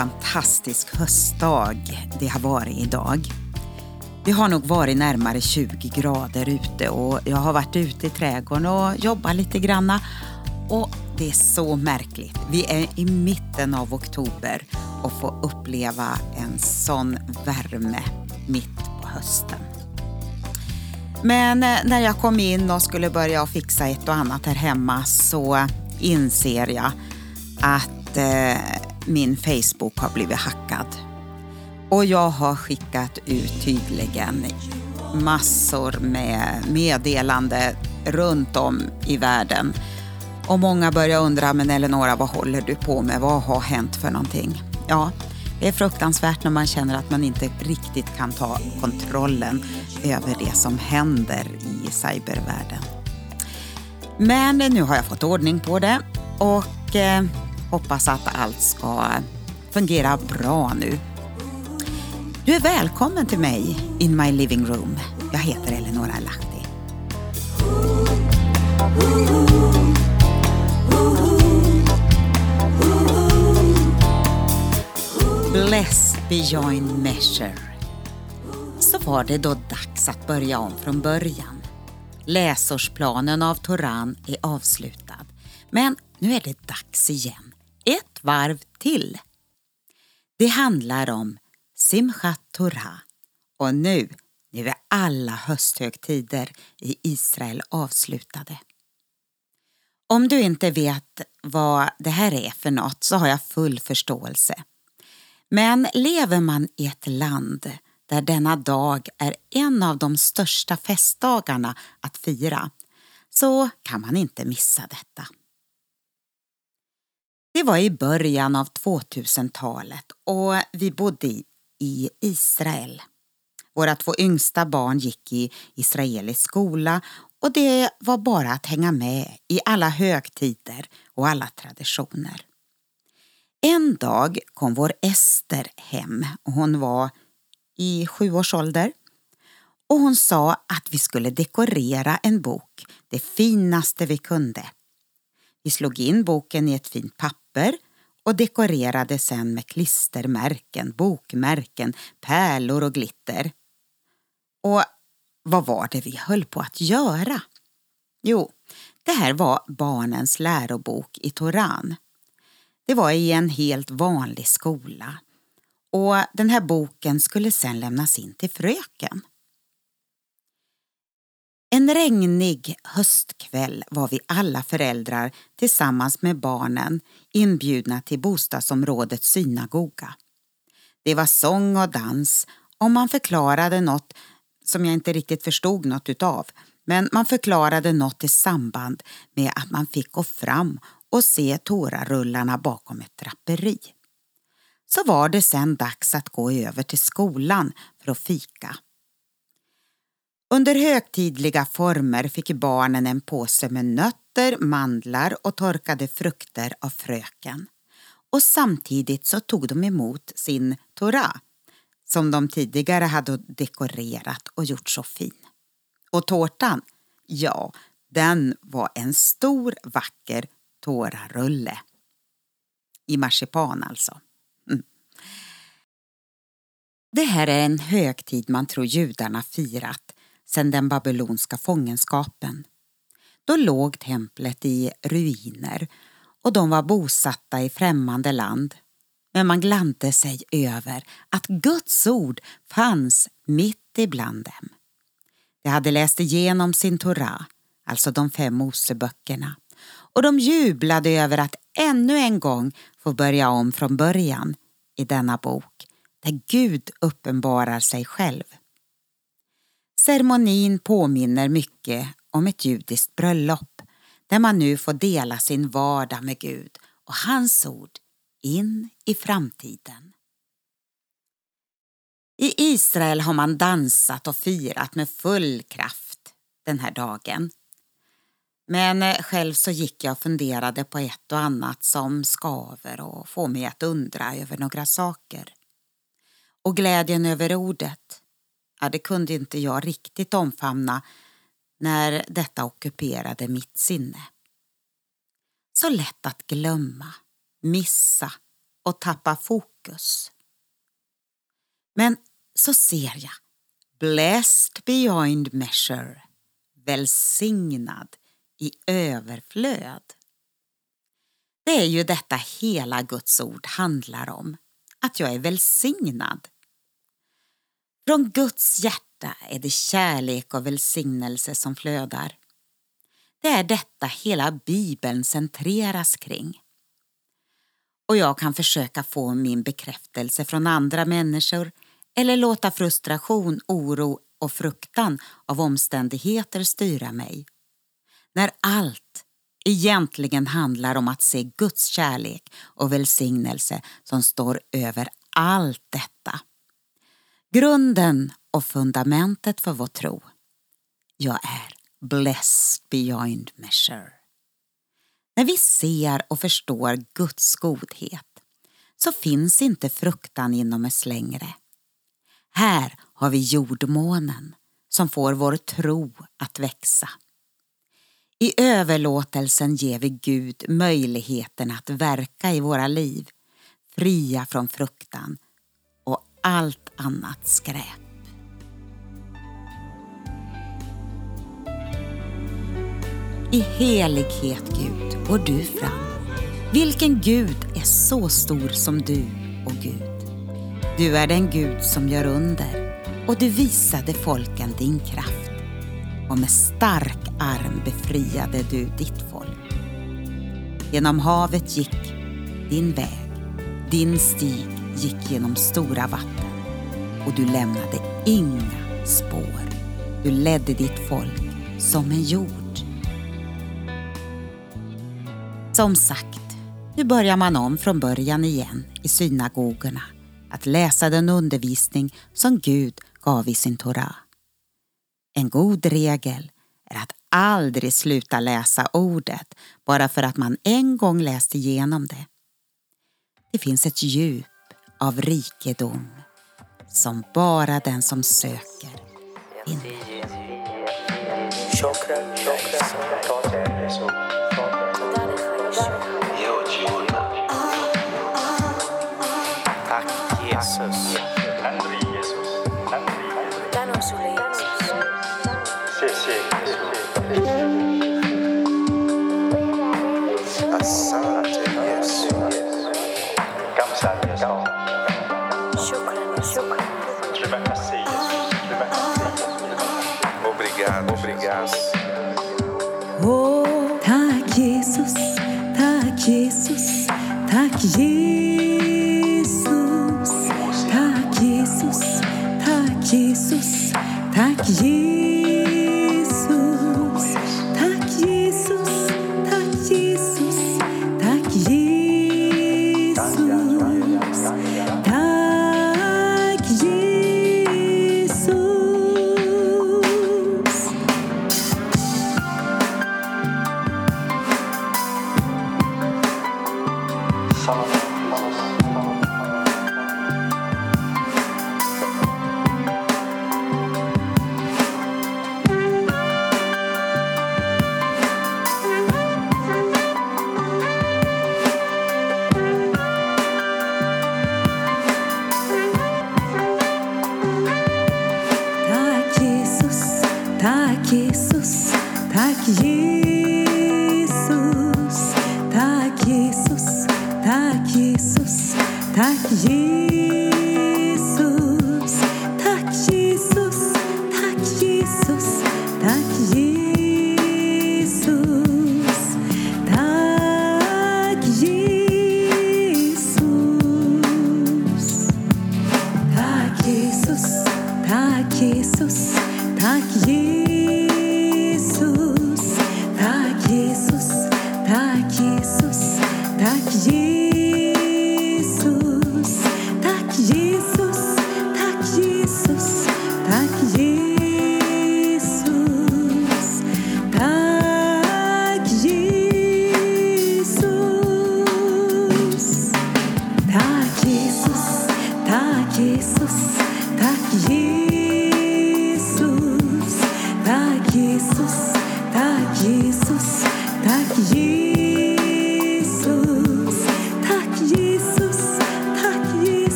Fantastisk höstdag det har varit idag. Det har nog varit närmare 20 grader ute och jag har varit ute i trädgården och jobbat lite granna. Och det är så märkligt. Vi är i mitten av oktober och får uppleva en sån värme mitt på hösten. Men eh, när jag kom in och skulle börja fixa ett och annat här hemma så inser jag att eh, min Facebook har blivit hackad. Och jag har skickat ut tydligen massor med meddelande runt om i världen. Och många börjar undra, men Eleonora vad håller du på med? Vad har hänt för någonting? Ja, det är fruktansvärt när man känner att man inte riktigt kan ta kontrollen över det som händer i cybervärlden. Men nu har jag fått ordning på det och eh, hoppas att allt ska fungera bra nu. Du är välkommen till mig in my living room. Jag heter Eleonora Lahti. Bless beyond measure. Så var det då dags att börja om från början. Läsårsplanen av Toran är avslutad. Men nu är det dags igen. Ett varv till. Det handlar om Simchat Torah. Och nu, nu är alla hösthögtider i Israel avslutade. Om du inte vet vad det här är för något så har jag full förståelse. Men lever man i ett land där denna dag är en av de största festdagarna att fira så kan man inte missa detta. Det var i början av 2000-talet och vi bodde i Israel. Våra två yngsta barn gick i israelisk skola och det var bara att hänga med i alla högtider och alla traditioner. En dag kom vår Ester hem och hon var i sju års ålder. Och hon sa att vi skulle dekorera en bok, det finaste vi kunde. Vi slog in boken i ett fint papper och dekorerade sen med klistermärken, bokmärken, pärlor och glitter. Och vad var det vi höll på att göra? Jo, det här var barnens lärobok i Toran. Det var i en helt vanlig skola och den här boken skulle sen lämnas in till fröken. En regnig höstkväll var vi alla föräldrar tillsammans med barnen inbjudna till bostadsområdets synagoga. Det var sång och dans och man förklarade något som jag inte riktigt förstod något utav. Men man förklarade något i samband med att man fick gå fram och se tårarullarna bakom ett draperi. Så var det sen dags att gå över till skolan för att fika. Under högtidliga former fick barnen en påse med nötter, mandlar och torkade frukter av fröken. Och samtidigt så tog de emot sin Torah som de tidigare hade dekorerat och gjort så fin. Och tårtan, ja, den var en stor vacker tårarulle. I marsipan alltså. Mm. Det här är en högtid man tror judarna firat sedan den babylonska fångenskapen. Då låg templet i ruiner och de var bosatta i främmande land. Men man gladde sig över att Guds ord fanns mitt ibland dem. De hade läst igenom sin Torah, alltså de fem Moseböckerna och de jublade över att ännu en gång få börja om från början i denna bok där Gud uppenbarar sig själv. Ceremonin påminner mycket om ett judiskt bröllop där man nu får dela sin vardag med Gud och hans ord in i framtiden. I Israel har man dansat och firat med full kraft den här dagen. Men eh, själv så gick jag och funderade på ett och annat som skaver och får mig att undra över några saker. Och glädjen över ordet, ja, det kunde inte jag riktigt omfamna när detta ockuperade mitt sinne. Så lätt att glömma, missa och tappa fokus. Men så ser jag Blessed beyond measure, välsignad i överflöd. Det är ju detta hela Guds ord handlar om, att jag är välsignad. Från Guds hjärta är det kärlek och välsignelse som flödar. Det är detta hela Bibeln centreras kring. Och jag kan försöka få min bekräftelse från andra människor eller låta frustration, oro och fruktan av omständigheter styra mig. När allt egentligen handlar om att se Guds kärlek och välsignelse som står över allt detta. Grunden och fundamentet för vår tro. Jag är blessed beyond measure. När vi ser och förstår Guds godhet så finns inte fruktan inom oss längre. Här har vi jordmånen som får vår tro att växa. I överlåtelsen ger vi Gud möjligheten att verka i våra liv, fria från fruktan allt annat skräp. I helighet, Gud, går du fram. Vilken Gud är så stor som du, och Gud? Du är den Gud som gör under och du visade folken din kraft och med stark arm befriade du ditt folk. Genom havet gick din väg, din stig gick genom stora vatten och du lämnade inga spår. Du ledde ditt folk som en jord. Som sagt, nu börjar man om från början igen i synagogorna att läsa den undervisning som Gud gav i sin Torah. En god regel är att aldrig sluta läsa ordet bara för att man en gång läst igenom det. Det finns ett djup av rikedom som bara den som söker finner. Tack Jesus, tack Jesus, tack Jesus.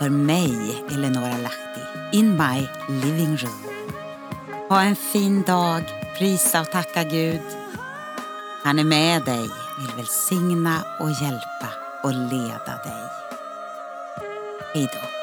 för mig, Eleonora Lahti, in my living room. Ha en fin dag, prisa och tacka Gud. Han är med dig, vill välsigna och hjälpa och leda dig. Hej då.